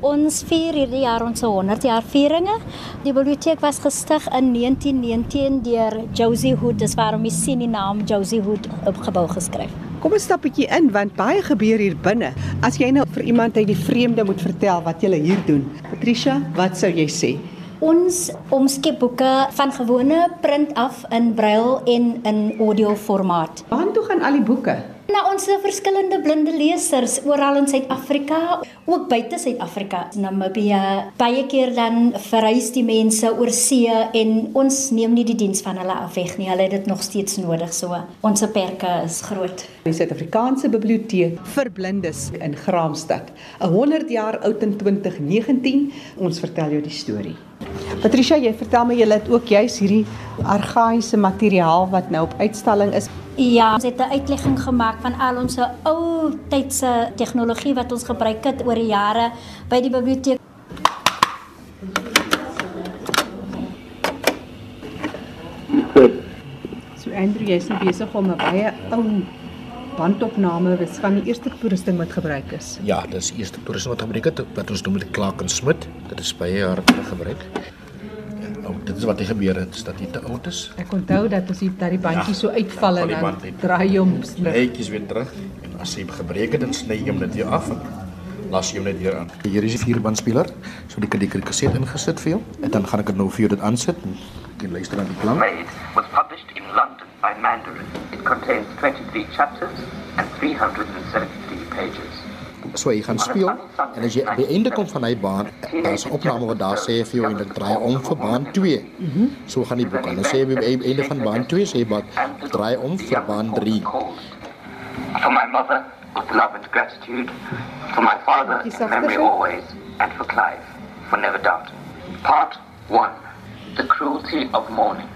Ons vier hierdie jaar ons 100 jaar vieringe. Die biblioteek was gestig in 1919 deur Josie Hood. Dis waarom jy sien die naam Josie Hood op gebou geskryf. Kom ons stap 'n bietjie in want baie gebeur hier binne. As jy nou vir iemand uit die vreemde moet vertel wat jy hier doen. Patricia, wat sou jy sê? Ons omskep boeke van gewone print af in braille en in audio formaat. Waar toe gaan al die boeke? Na ons verskillende blinde lesers oral in Suid-Afrika, ook buite Suid-Afrika. Namibia, baie keer dan verhuis die mense oor see en ons neem nie die diens van hulle af weg nie. Hulle het dit nog steeds nodig so. Ons perke is groot. Die Suid-Afrikaanse Biblioteek vir Blindes in Graamsstad, 'n 100 jaar oud in 2019. Ons vertel jou die storie. Patricia, jy vertel my jy het ook juis hierdie argaïese materiaal wat nou op uitstalling is. Ja, ons het 'n uitlegging gemaak van al ons ou tydse tegnologie wat ons gebruik het oor die jare by die biblioteek. So Andrew, jy's nou besig om 'n baie ou bandopname was van die eerste toerusting wat gebruik is. Ja, dis eerste toerusting wat gebruik het wat ons noem die Clark and Smith. Dit is baie jare gebruik. Nou, dit is wat hy gebeur het, is dat hy te oud is. Ek onthou dat as jy daai bandjie ja, so uitval en dan draai jy hom terug. Netjies weer terug en as hy gebreek het, dan sny jy hom net weer af en las jy hom net weer aan. Hier is die vierband-speler. So die kan die kaset ingesit vir jou. En dan gaan ek dit nou vir jou dit aansit en jy luister aan die klank. Was published in London by Mandarin. Contains 23 chapters and 373 pages. So jy gaan speel en as jy by einde kom van hy baan, daar's 'n opname wat daar sê vir jou en dit draai om vir baan 2. Mhm. So gaan die boek aan. Dan sê jy by einde van baan 2 sê jy wat draai om vir baan 3. For my mother, with love and gratitude, for my father, memory always, and for Clive, for never doubt. Part 1. The cruelty of mourning.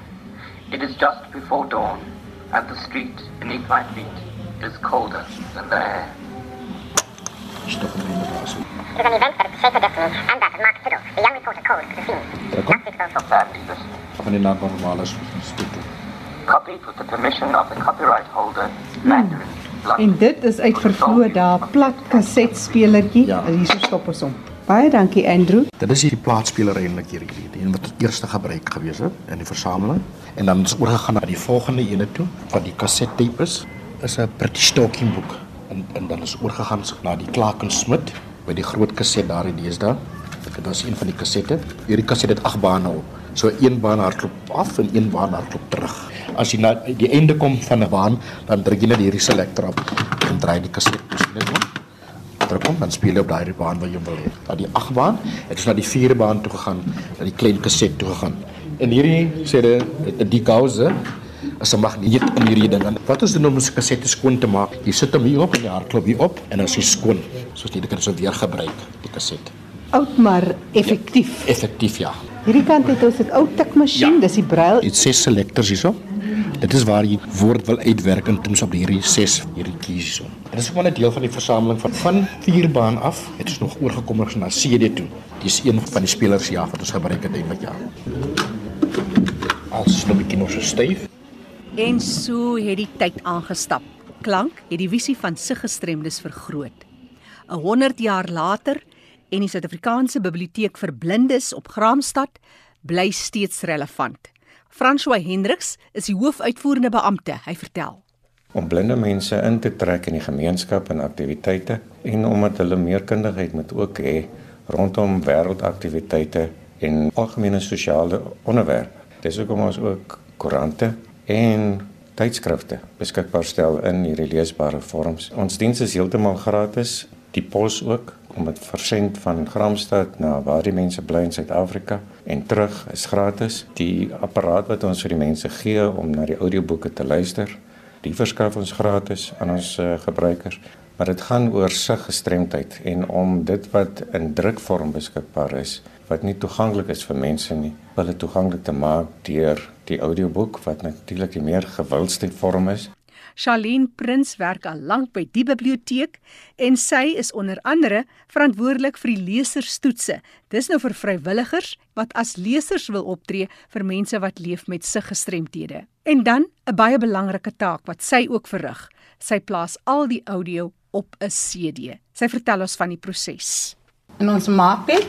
It is just before dawn, and the street beneath my feet is colder than the air. Stop in the glass. There's an event that shaken destiny, and that is Mark Fiddle, the young reporter called to the scene. That's it also. Fabulous. Van die naam normaal is Copied with the permission of the copyright holder, hmm. Mandarin. En dit is uit vervloë daar plat kasetspelertjie. Ja. Hier so stop ons hom. Baie dankie Andrew. Dit is hierdie plaatspeler eintlik hier hierdie die een wat die eerste gebruik gewees het in die versameling en dan ons oorgegaan na die volgende ene toe wat die kasettape is is 'n British Talking boek en en dan is oorgegaan na die Clark and Smith by die groot kaset daar in deesdae. Dit was een van die kasette. Hierdie kaset het ag bane op. So een baan hardloop af en een baan hardloop terug. As jy na die einde kom van 'n baan, dan druk jy net hierdie selector op en draai die kaset net om terugkom dan speel jy op daai baan wat jy wil hê. Dat die 8 baan, het ons na die 4 baan toe gegaan, na die klein kaset toe gegaan. En hierdie sê dit die gause as 'n magneet in hierdie ding. En wat is dit om 'n kaset skoon te maak? Jy sit hom hier op en jy hardloop hier op en dan is hy skoon. Soos jy dit kan so weer gebruik, die kaset. Oud maar effektief. Ja, effektief ja. Hierdie kant het ons 'n ou tikmasjien, ja. dis die braille. Dit sê selectors hierso. Dit is waar jy woord wil uitwerk in terms op hierdie 6 hierdie keys hierso. Dit is ook 'n deel van die versameling van van vierbaan af. Het ons nog oorgekom na CD toe. Dis een van die spelers ja wat ons gebruik het eintlik ja. Als 'n bietjie nog so styf. En so het die tyd aangestap. Klank het die visie van sig gestremdes vergroot. 'n 100 jaar later en die Suid-Afrikaanse Biblioteek vir Blindes op Graamsstad bly steeds relevant. François Hendriks is die hoofuitvoerende beampte. Hy vertel: Om blinde mense in te trek in die gemeenskap en aktiwiteite en omdat hulle meer kundigheid moet ook hê rondom wêreldaktiwiteite en algemene sosiale onderwerpe. Dis hoekom ons ook koerante en tydskrifte beskikbaar stel in hierdie leesbare vorms. Ons diens is heeltemal gratis, die pos ook om dit versend van Gramstad na waar die mense bly in Suid-Afrika en terug is gratis. Die apparaat wat ons vir die mense gee om na die audioboeke te luister, die verskaf ons gratis aan ons uh, gebruikers. Maar dit gaan oor sig gestremdheid en om dit wat in drukvorm beskikbaar is, wat nie toeganklik is vir mense nie, hulle toeganklik te maak deur die audioboek wat natuurlik die meer gewildste vorm is. Charlene Prins werk al lank by die biblioteek en sy is onder andere verantwoordelik vir die leserstoetse. Dis nou vir vrywilligers wat as lesers wil optree vir mense wat leef met siggestremthede. En dan 'n baie belangrike taak wat sy ook verrig. Sy plaas al die audio op 'n CD. Sy vertel ons van die proses. En ons maak net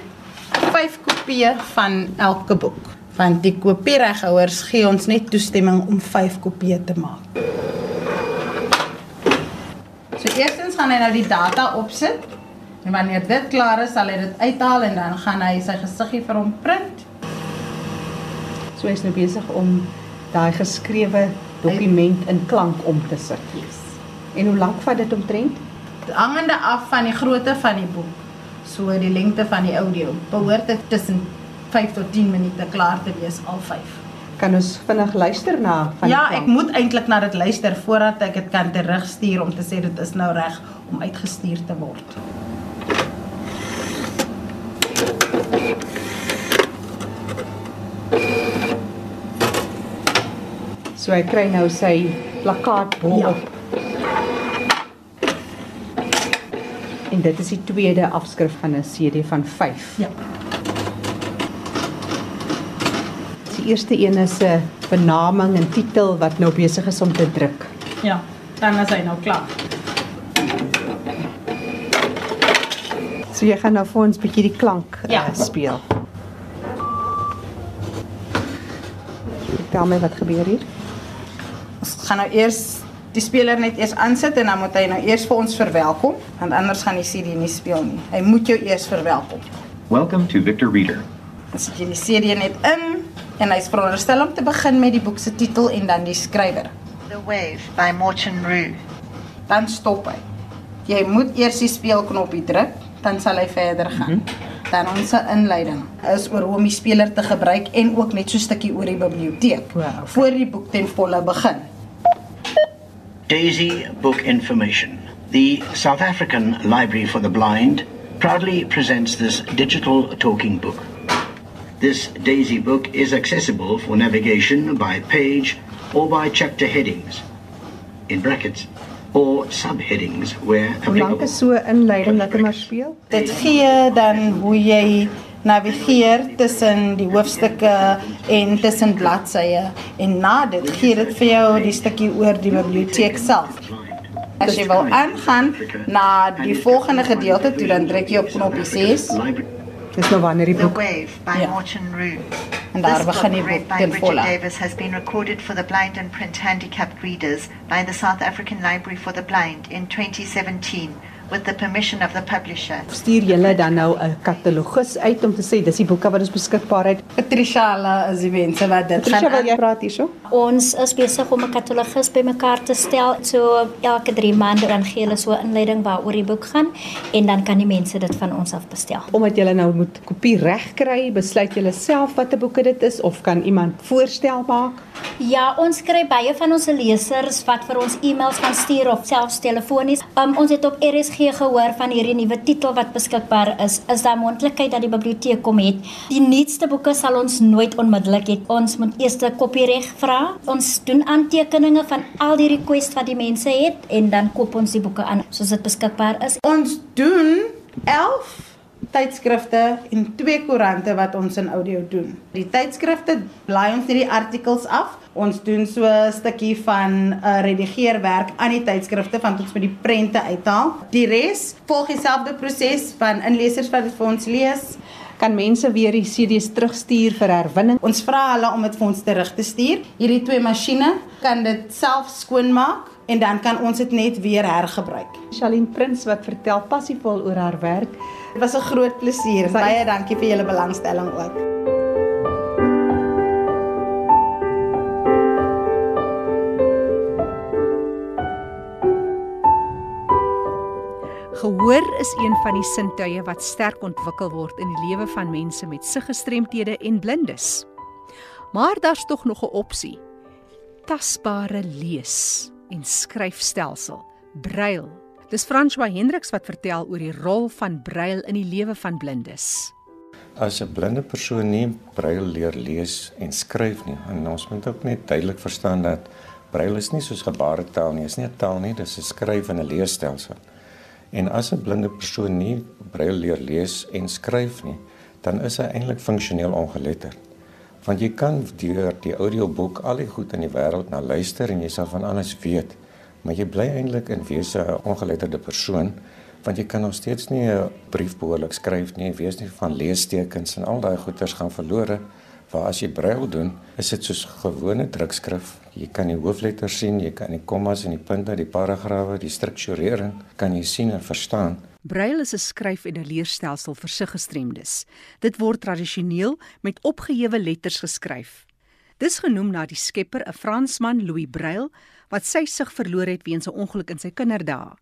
5 kopieë van elke boek. Want die kopiereghouers gee ons net toestemming om 5 kopieë te maak. So eerstens gaan hy nou die data opsit. En wanneer dit klaar is, sal hy dit uithaal en dan gaan hy sy gesiggie vir hom print. So hy's nou besig om daai geskrewe dokument in klank om te sit. Yes. En hoe lank vat dit omtrent? Hangende af van die grootte van die boek, so die lengte van die audio, behoort dit tussen 5 tot 10 minute klaar te wees al 5. Kan ons vinnig luister na van Ja, ek moet eintlik na dit luister voordat ek dit kan terugstuur om te sê dit is nou reg om uitgestuur te word. So hy kry nou sy plakkaat bo Ja. op. En dit is die tweede afskrif van 'n CD van 5. Ja. Die eerste een is 'n benaming en titel wat nou besig is om te druk. Ja, dan is hy nou klaar. So jy gaan nou vir ons 'n bietjie die klank Ja. uh, speel. Vertel my wat gebeur hier. Ons gaan nou eers die speler net eers aansit en dan moet hy nou eers vir ons verwelkom, want anders gaan die CD nie speel nie. Hy moet jou eers verwelkom. Welcome to Victor Reader. Dan sit jy die CD net in en hy's veronderstel om te begin met die boek se titel en dan die skrywer. The Wave by Morton Rue. Dan stop hy. Jy moet eers die speelknopie druk, dan sal hy verder gaan. Mm -hmm. Dan ons inleiding is oor hoe om die speler te gebruik en ook net so 'n stukkie oor die biblioteek Wow, okay. voor die boek ten volle begin. Daisy Book Information. The South African Library for the Blind proudly presents this digital talking book. This Daisy book is accessible for navigation by page or by chapter headings, in brackets, or subheadings where Hoe lank applicable. is so 'n inleiding dat hy maar speel? Dit gee dan hoe jy navigeer tussen die hoofstukke en tussen bladsye en na dit gee dit vir jou die stukkie oor die biblioteek self. As jy wil aangaan na die volgende gedeelte toe dan druk jy op knoppie 6 Library. Dis nou wanneer die boek by Ja. Morton Rue. en daar This begin die boek by ten Bridget volle. Davis, has been recorded for the blind and print handicapped readers by the South African Library for the Blind in 2017 with the permission of the publisher. stuur julle dan nou 'n katalogus uit om te sê dis die boeke wat ons beskikbaar het. Patricia hulle is die mense wat dit Patricia, wil gaan jy praat hierso? Ons is besig om 'n katalogus bymekaar te stel. So elke 3 maande dan gee hulle so 'n inleiding waaroor die boek gaan en dan kan die mense dit van ons af bestel. Omdat julle nou moet kopie reg kry, besluit julle self watter boeke dit is of kan iemand voorstel maak? Ja, ons kry baie van ons lesers wat vir ons e-mails gaan stuur of selfs telefonies. Um, ons het op RSG gehoor van hierdie nuwe titel wat beskikbaar is. Is daar moontlikheid dat die biblioteek kom het? Die nuutste boeke sal ons nooit onmiddellik hê. Ons moet eers 'n kopiereg vra. Ons doen aantekeninge van al die requests wat die mense het en dan koop ons die boeke aan soos dit beskikbaar is. Ons doen 11 tydskrifte en twee koerante wat ons in audio doen. Die tydskrifte blaai ons net die artikels af. Ons doen so 'n stukkie van 'n uh, redigeerwerk aan die tydskrifte van ons met die prente uithaal. Die res volg dieselfde proses van inlesers wat dit vir ons lees. Kan mense weer die CD's terugstuur vir herwinning? Ons vra hulle om dit vir ons terug te stuur. Hierdie twee masjiene kan dit self skoonmaak en dan kan ons dit net weer hergebruik. Charlene Prins wat vertel passievol oor haar werk. Dit was 'n groot plesier. Baie dankie vir julle belangstelling ook. Gehoor is een van die sintuie wat sterk ontwikkel word in die lewe van mense met siggestremthede en blindes. Maar daar's tog nog 'n opsie. Tasbare lees en skryfstelsel, brail. Dis François Hendriks wat vertel oor die rol van brail in die lewe van blindes. As 'n blinde persoon nie brail leer lees en skryf nie, en ons moet ook net duidelik verstaan dat brail is nie soos gebaretaal nie, is nie 'n taal nie, dis 'n skryf en 'n leesstelsel. En as 'n blinde persoon nie brail leer lees en skryf nie, dan is hy eintlik funksioneel ongeletterd. Want jy kan deur die audioboek al die goed in die wêreld na luister en jy sal van alles weet, maar jy bly eintlik in wese 'n ongeletterde persoon want jy kan nog steeds nie 'n brief behoorlik skryf nie, weet nie van leestekens en al daai goeters gaan verlore. Waar as jy braille doen, is dit soos gewone drukskrif. Jy kan die hoofletters sien, jy kan die kommas en die punte, die paragrawe, die strukturering kan jy sien en verstaan. Braille is 'n skryf- en 'n leerstelsel vir siggestremdes. Dit word tradisioneel met opgehewe letters geskryf. Dis genoem na die skepper, 'n Fransman, Louis Braille, wat sy sig verloor het weens 'n ongeluk in sy kinderdae.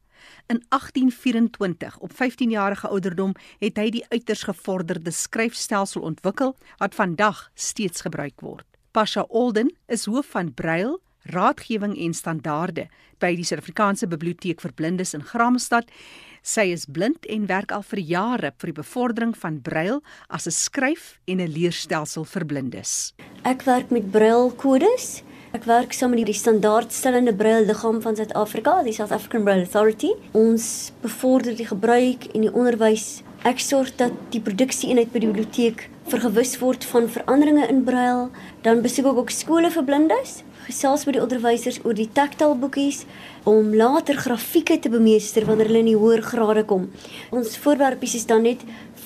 In 1824, op 15-jarige ouderdom, het hy die uiters gevorderde skryfstelsel ontwikkel wat vandag steeds gebruik word. Pasha Olden is hoof van Braille Raadgewing en Standaarde by die Suid-Afrikaanse Biblioteek vir Blindes in Graamsstad Sy is blind en werk al vir jare vir die bevordering van braille as 'n skryf- en 'n leerstelsel vir blindes. Ek werk met braille kodes. Ek werk saam met die standaardstellende braille liggaam van Suid-Afrika, die South African Braille Authority. Ons bevorder die gebruik en die onderwys. Ek sorg dat die produksieeenheid by die biblioteek vergewis word van veranderinge in braille. Dan besoek ek ook skole vir blindes gesels met die onderwysers oor die tactile boekies om later grafieke te bemeester wanneer hulle in die hoër grade kom. Ons voorwerpies is dan net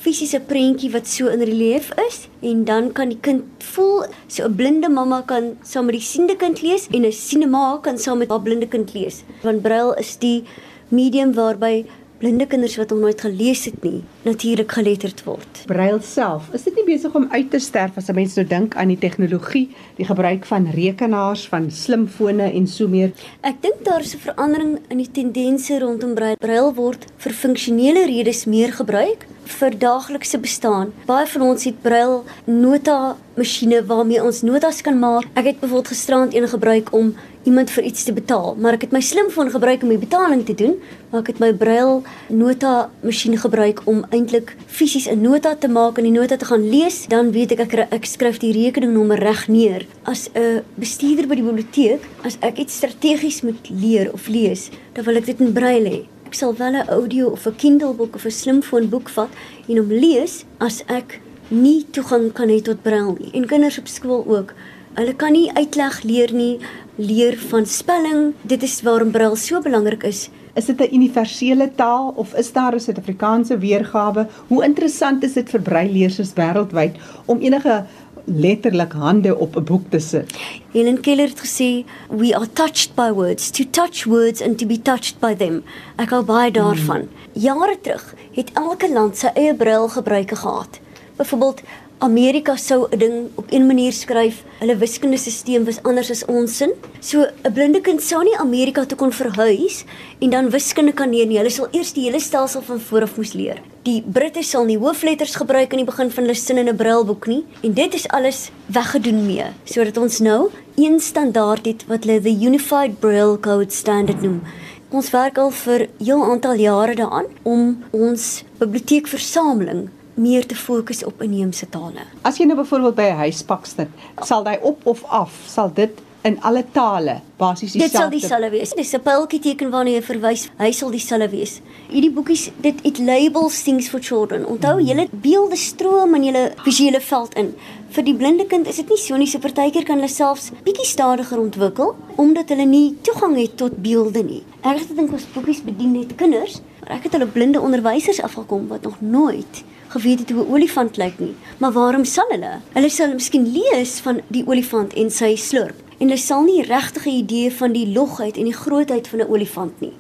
fisiese prentjie wat so in relief is en dan kan die kind voel so 'n blinde mamma kan saam met die siende kind lees en 'n siende ma kan saam met haar blinde kind lees. Want braille is die medium waarby blinde kinders wat nog nooit gelees het nie natuurlik geletterd word. Braille self, is dit nie besig om uit te sterf as 'n mens nou dink aan die tegnologie, die gebruik van rekenaars, van slimfone en so meer? Ek dink daar is 'n verandering in die tendense rondom Braille. Braille word vir funksionele redes meer gebruik vir daaglikse bestaan. Baie van ons het Braille nota masjiene waarmee ons notas kan maak. Ek het byvoorbeeld gisterand een gebruik om iemand vir iets te betaal, maar ek het my slimfoon gebruik om die betaling te doen, maar ek het my braille nota masjien gebruik om eintlik fisies 'n nota te maak en die nota te gaan lees, dan weet ek ek, ek skryf die rekeningnommer reg neer. As 'n bestuurder by die biblioteek, as ek iets strategies moet leer of lees, dan wil ek dit in braille hê. Ek sal wel 'n audio of 'n Kindle boek of 'n slimfoon boek vat en hom lees as ek nie toegang kan hê tot braille nie. En kinders op skool ook. Hulle kan nie uitleg leer nie leer van spelling. Dit is waarom braille so belangrik is. Is dit 'n universele taal of is daar 'n Suid-Afrikaanse weergawe? Hoe interessant is dit vir breileerders wêreldwyd om enige letterlik hande op 'n boek te sit. Helen Keller het gesê, "We are touched by words, to touch words and to be touched by them." Ek hou baie daarvan. Hmm. Jare terug het elke land sy eie braille gebruike gehad. Byvoorbeeld Amerika sou 'n ding op een manier skryf. Hulle wiskundestelsel was anders as ons sin. So 'n blinde kind sou nie Amerika toe kon verhuis en dan wiskunde kan leer nie. Hulle sal eers die hele stelsel van voor af moes leer. Die Britte sal nie hoofletters gebruik aan die begin van hulle sin in 'n brailboek nie en dit is alles weggedoen mee sodat ons nou een standaard het wat hulle the Unified Braille Code Standard noem. Ons werk al vir 'n heel aantal jare daaraan om ons biblioteekversameling meer te fokus op inheemse tale. As jy nou byvoorbeeld by 'n huispak sit, sal hy op of af, sal dit in alle tale basies dieselfde. Dit sal dieselfde wees. Dis 'n pyltjie teken waarna jy verwys. Hy sal dieselfde wees. Hierdie boekies, dit it labels things for children. Onthou, jy het beelde stroom in jou visuele veld in. Vir die blinde kind is dit nie so nie. So partykeer kan hulle selfs bietjie stadiger ontwikkel omdat hulle nie toegang het tot beelde nie. Ek het gedink ons boekies bedien net kinders, maar ek het hulle blinde onderwysers afgekom wat nog nooit geweet het hoe 'n olifant lyk nie. Maar waarom sal hulle? Hulle sal miskien lees van die olifant en sy slurp en hulle sal nie regtig 'n idee van die logheid en die grootheid van 'n olifant nie.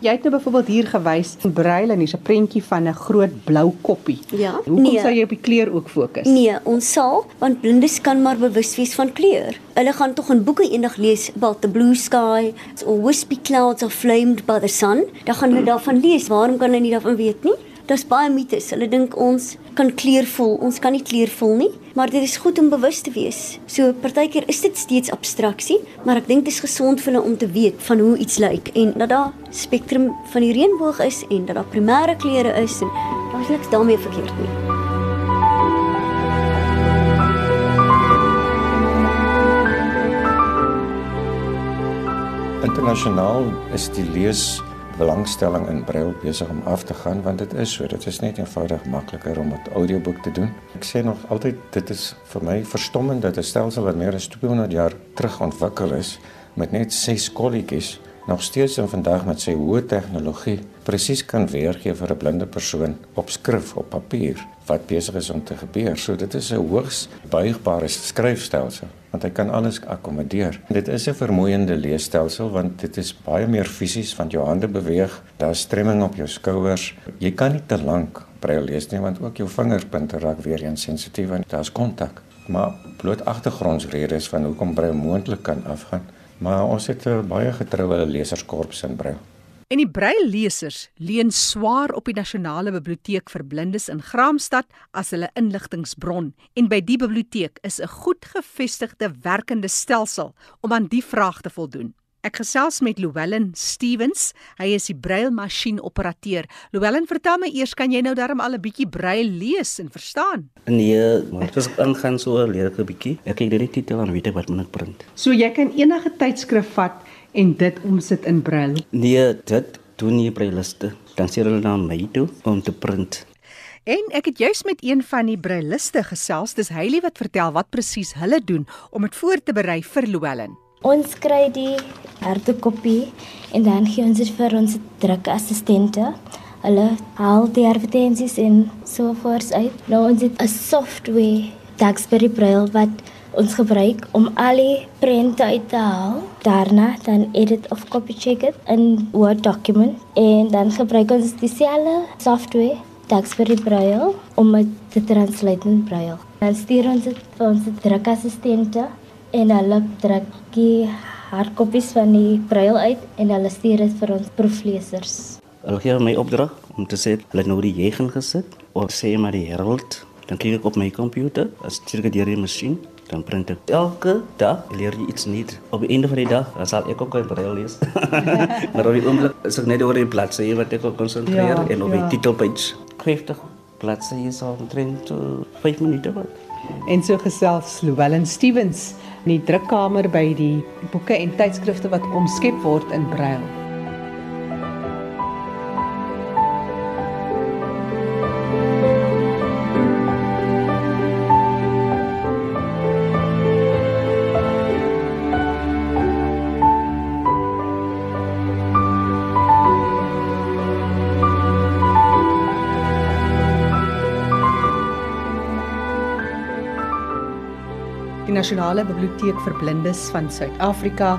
Jy het nou byvoorbeeld hier gewys in braille en hier's 'n prentjie van 'n groot blou koppie. Ja. Hoekom nee. sou jy op die kleur ook fokus? Nee, ons sal want blindes kan maar bewus wees van kleur. Hulle gaan tog in boeke eendag lees about the blue sky or wispy clouds are flamed by the sun. Dan gaan hulle daarvan lees. Waarom kan hulle nie daarvan weet nie? Daar's baie mites. Hulle dink ons kan kleur voel. Ons kan nie kleur voel nie, maar dit is goed om bewus te wees. So partykeer is dit steeds abstraksie, maar ek dink dit is gesond vir hulle om te weet van hoe iets lyk en dat daar spektrum van die reënboog is en dat daar primêre kleure is en daar's niks daarmee verkeerd nie. Internasionaal is die lees belangstelling in braille besig om af te gaan want dit is so dit is net eenvoudig makliker om 'n audioboek te doen. Ek sê nog altyd dit is vir my verstommend dat 'n stelsel wat meer as 200 jaar terug ontwikkel is met net 6 kolletjies nog steeds in vandag met sy hoë tegnologie presies kan weergee vir 'n blinde persoon op skrif op papier wat besig is om te gebeur. So dit is 'n hoogs buigbare skryfstelsel want hy kan alles akkommodeer. Dit is 'n vermoeiende leesstelsel want dit is baie meer fisies want jou hande beweeg, daar's stremming op jou skouers. Jy kan nie te lank braille lees nie want ook jou vingerpunte raak weer eens sensitief en daar's kontak. Maar bloot agtergrondsredes van hoekom braille moontlik kan afgaan. Maar ons het 'n baie getroue leserskorps in braille. En die breillesers leun swaar op die Nasionale Biblioteek vir Blindes in Graamsstad as hulle inligtingbron en by die biblioteek is 'n goed gevestigde werkende stelsel om aan die vraag te voldoen. Ek gesels met Llewellyn Stevens. Hy is die breilmasjien operateur. Llewellyn, vertel my eers, kan jy nou darm al 'n bietjie breil lees en verstaan? Nee, maar ek aangaan so leer ek 'n bietjie. Ek kyk net die titel en weet ek wat moet ek print. So jy kan enige tydskrif vat en dit omsit in brail. Nee, dit doen nie brailliste. Dan sê hulle na my toe om te print. En ek het juis met een van die breiliste gesels. Dis Hailey wat vertel wat presies hulle doen om dit voor te berei vir Llewellyn. Ons kry die harde kopie en dan gee ons dit vir ons drukassistente. Hulle haal die advertensies en so voort uit. Nou ons het 'n software, Duxbury Braille wat ons gebruik om al die prente uit te haal. Daarna dan edit of copy check dit in Word document en dan gebruik ons dieselfde software, Duxbury Braille om dit te translate in Braille. Dan stuur ons dit vir ons drukassistente en hulle druk die hardkopies van die braille uit en hulle stuur dit vir ons proeflesers. Hulle gee my opdrag om te sê hulle nou die jegen gesit of sê maar die herald. Dan kyk ek op my komputer, as dit deur die masjien, dan print ek. Elke dag leer jy iets nuuts. Op die einde van die dag dan sal ek ook 'n braille lees. maar op die oomblik is ek net oor die bladsye wat ek konsentreer Ja, en op ja. die titelpage. 50 bladsye sal omtrent uh, 5 minute vat. En so gesels Llewellyn Stevens in die drukkamer by die boeke en tydskrifte wat omskep word in brail. Nasionale Biblioteek vir Blindes van Suid-Afrika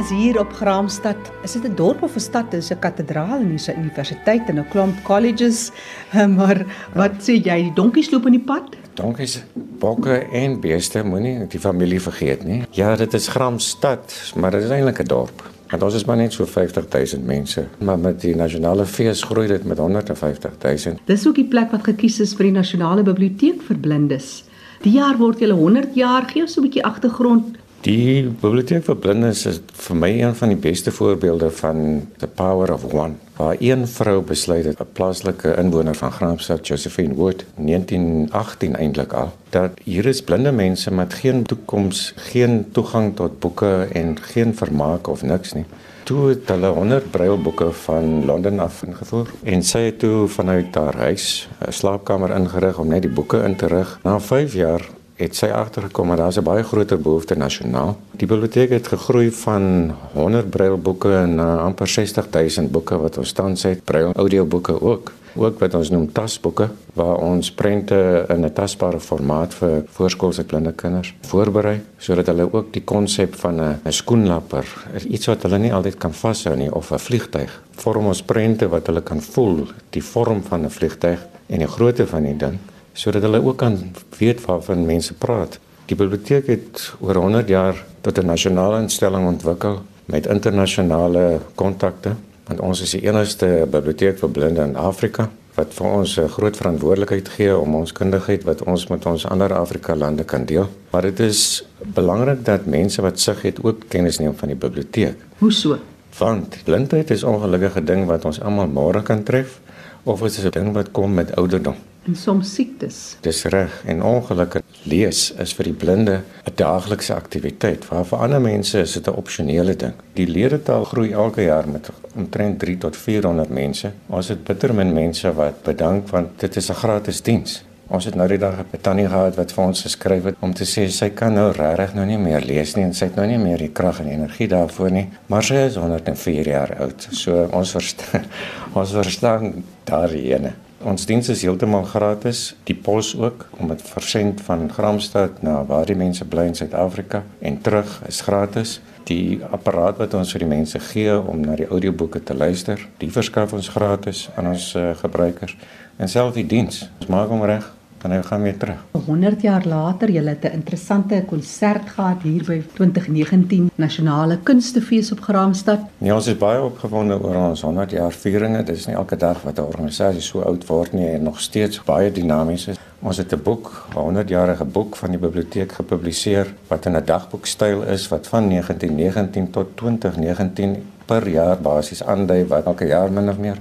is hier op Graamsstad. Is dit 'n dorp of 'n stad? Dis 'n kathedraal en hier's 'n universiteit en 'n klomp colleges. Maar wat sê jy, die donkies loop in die pad? Donkies, bokke en beeste moenie die familie vergeet nie. Ja, dit is Gramstad, maar dit is eintlik 'n dorp. Want ons is maar net so 50000 mense, maar met die nasionale fees groei dit met 150000. Dis ook die plek wat gekies is vir die Nasionale Biblioteek vir Blindes. Die jaar word julle 100 jaar, gee ons so 'n bietjie agtergrond. Die biblioteek vir blindes is vir my een van die beste voorbeelde van the power of one. Waar een vrou besluit het, 'n plaaslike inwoner van Graamsstad, Josephine Wood, 1918 eintlik al, dat hier is blinde mense met geen toekoms, geen toegang tot boeke en geen vermaak of niks nie. Toe het hulle 100 brailboeke van Londen af ingevoer en sy het toe vanuit haar huis 'n slaapkamer ingerig om net die boeke in te rig. Na 5 jaar het sy agtergekom dat daar's 'n baie groter behoefte nasionaal. Die biblioteek het gegroei van 100 brailboeke na amper 60000 boeke wat ons tans het, brail audioboeke ook. Ook wat ons noem tasboeke waar ons prente in 'n tasbare formaat vir voorskoolse blinde kinders voorberei sodat hulle ook die konsep van 'n skoenlapper, iets wat hulle nie altyd kan vashou nie of 'n vliegtyg, vorm ons prente wat hulle kan voel, die vorm van 'n vliegtyg en die grootte van die ding sodat hulle ook kan weet waarvan mense praat. Die biblioteek het oor 100 jaar tot 'n nasionale instelling ontwikkel met internasionale kontakte, want ons is die enigste biblioteek vir blinde in Afrika wat vir ons 'n groot verantwoordelikheid gee om ons kundigheid wat ons met ons ander Afrika lande kan deel. Maar dit is belangrik dat mense wat sig het ook kennis neem van die biblioteek. Hoe so? Want blindheid is ongelukkige ding wat ons almal môre kan tref of dit is 'n ding wat kom met ouderdom. En soms siektes. Dis reg en ongelukkig lees is vir die blinde 'n daaglikse aktiwiteit. Waar vir ander mense is dit 'n opsionele ding. Die leertaal groei elke jaar met omtrent 3 tot 400 mense. Ons het bitter min mense wat bedank want dit is 'n gratis diens. Ons het nou die dag 'n tannie gehad wat vir ons geskryf het om te sê sy kan nou regtig nou nie meer lees nie en sy het nou nie meer die krag en energie daarvoor nie, maar sy is 104 jaar oud. So ons verstaan ons verstaan daarheen. Ons diens is heeltemal gratis, die pos ook om dit versend van Gramstad na waar die mense bly in Suid-Afrika en terug is gratis. Die apparaat wat ons vir die mense gee om na die audioboeke te luister, die verskaf ons gratis aan ons uh, gebruikers en self die diens. Ons maak hom reg dan hy gaan weer terug. 100 jaar later, jy het 'n interessante konsert gehad hier by 2019 Nasionale Kunstefees op Graamsstad. Ja, ons is baie opgewonde oor ons 100 jaar vieringe. Dit is nie elke dag wat 'n organisasie so oud word nie en nog steeds baie dinamies is. Ons het 'n boek, 'n 100-jarige boek van die biblioteek gepubliseer wat in 'n dagboekstyl is wat van 1919 tot 2019 per jaar basies aandui wat elke jaar min of meer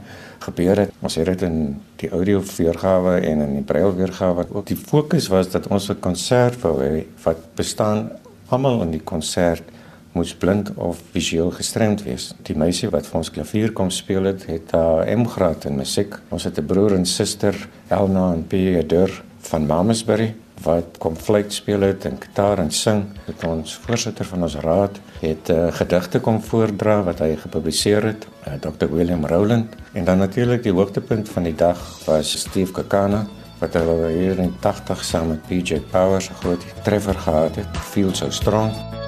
gebeur het. Ons het dit in die audio weergawe en in die braille weergawe ook. Die fokus was dat ons 'n konsert wou hê wat bestaan almal in die konsert moes blind of visueel gestremd wees. Die meisie wat vir ons klavier kom speel het, het uh, M-graad in musiek. Ons het 'n broer en suster, Elna en Pierre Dur van Mamasbury wat kom fluit speel het en gitaar en sing. Het ons voorsitter van ons raad het uh, gedigte kom voordra wat hy gepubliseer het, uh, eh, Dr William Rowland en dan natuurlik die hoogtepunt van die dag was Steve Kakana wat hulle hier in 80 saam met PJ Powers 'n groot treffer gehad het, Feel So Strong.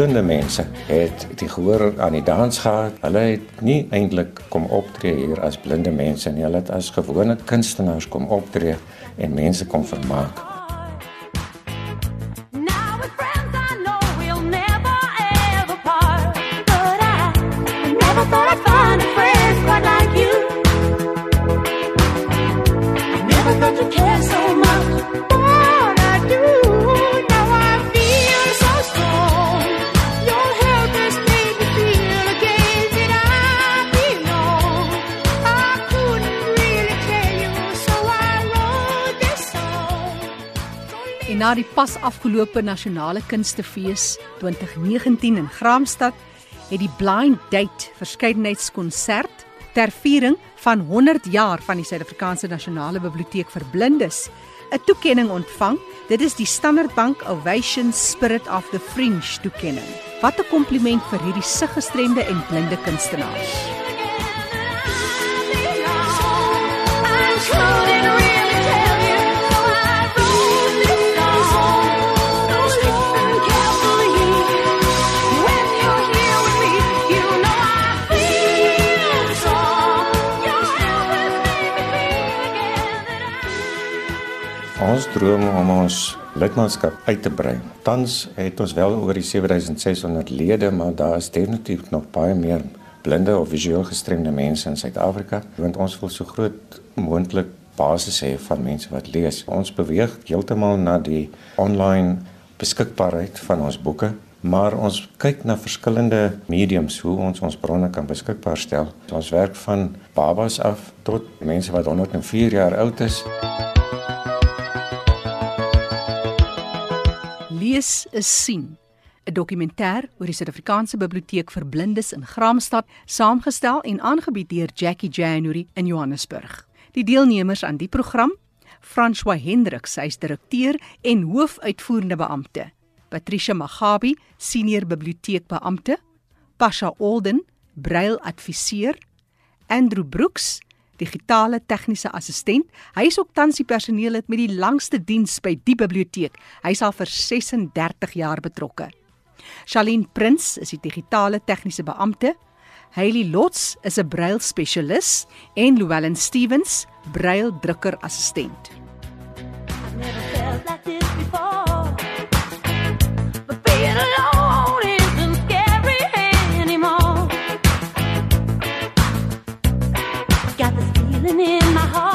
Blinde mense het die gehoor aan die dans gehad. Hulle het nie eintlik kom optree hier as blinde mense nie. Hulle het as gewone kunstenaars kom optree en mense kom vermaak. Na die pas afgelope nasionale kunstefees 2019 in Graamsstad het die Blind Date verskeidenheidskonsert ter viering van 100 jaar van die Suid-Afrikaanse Nasionale Biblioteek vir Blindes 'n toekenning ontvang. Dit is die Standard Bank Ovation Spirit of the Fringe toekenning. Wat 'n kompliment vir hierdie siggestremde en blinde kunstenaars. Ons droom om ons lidmaatskap uit te brei. Tans het ons wel oor die 7600 lede, maar daar is definitief nog baie meer blinde of visueel gestremde mense in Suid-Afrika, want ons wil so groot moontlik basis hê van mense wat lees. Ons beweeg heeltemal na die online beskikbaarheid van ons boeke, maar ons kyk na verskillende mediums hoe ons ons bronne kan beskikbaar stel. Ons werk van babas af tot mense wat 104 jaar oud is. Lees is sien. 'n Dokumentêr oor die Suid-Afrikaanse Biblioteek vir Blindes in Graamsstad, saamgestel en aangebied deur Jackie January in Johannesburg. Die deelnemers aan die program, François Hendriks, hy's direkteur en hoofuitvoerende beampte. Patricia Magabi, senior biblioteekbeampte, Pasha Olden, brail adviseur, Andrew Brooks, digitale tegniese assistent. Hy is ook tans die personeellid met die langste diens by die biblioteek. Hy is al vir 36 jaar betrokke. Charlene Prins is die digitale tegniese beampte. Hailey Lots is 'n brail spesialis en Llewellyn Stevens, brail drukker assistent. Never felt like this in my heart.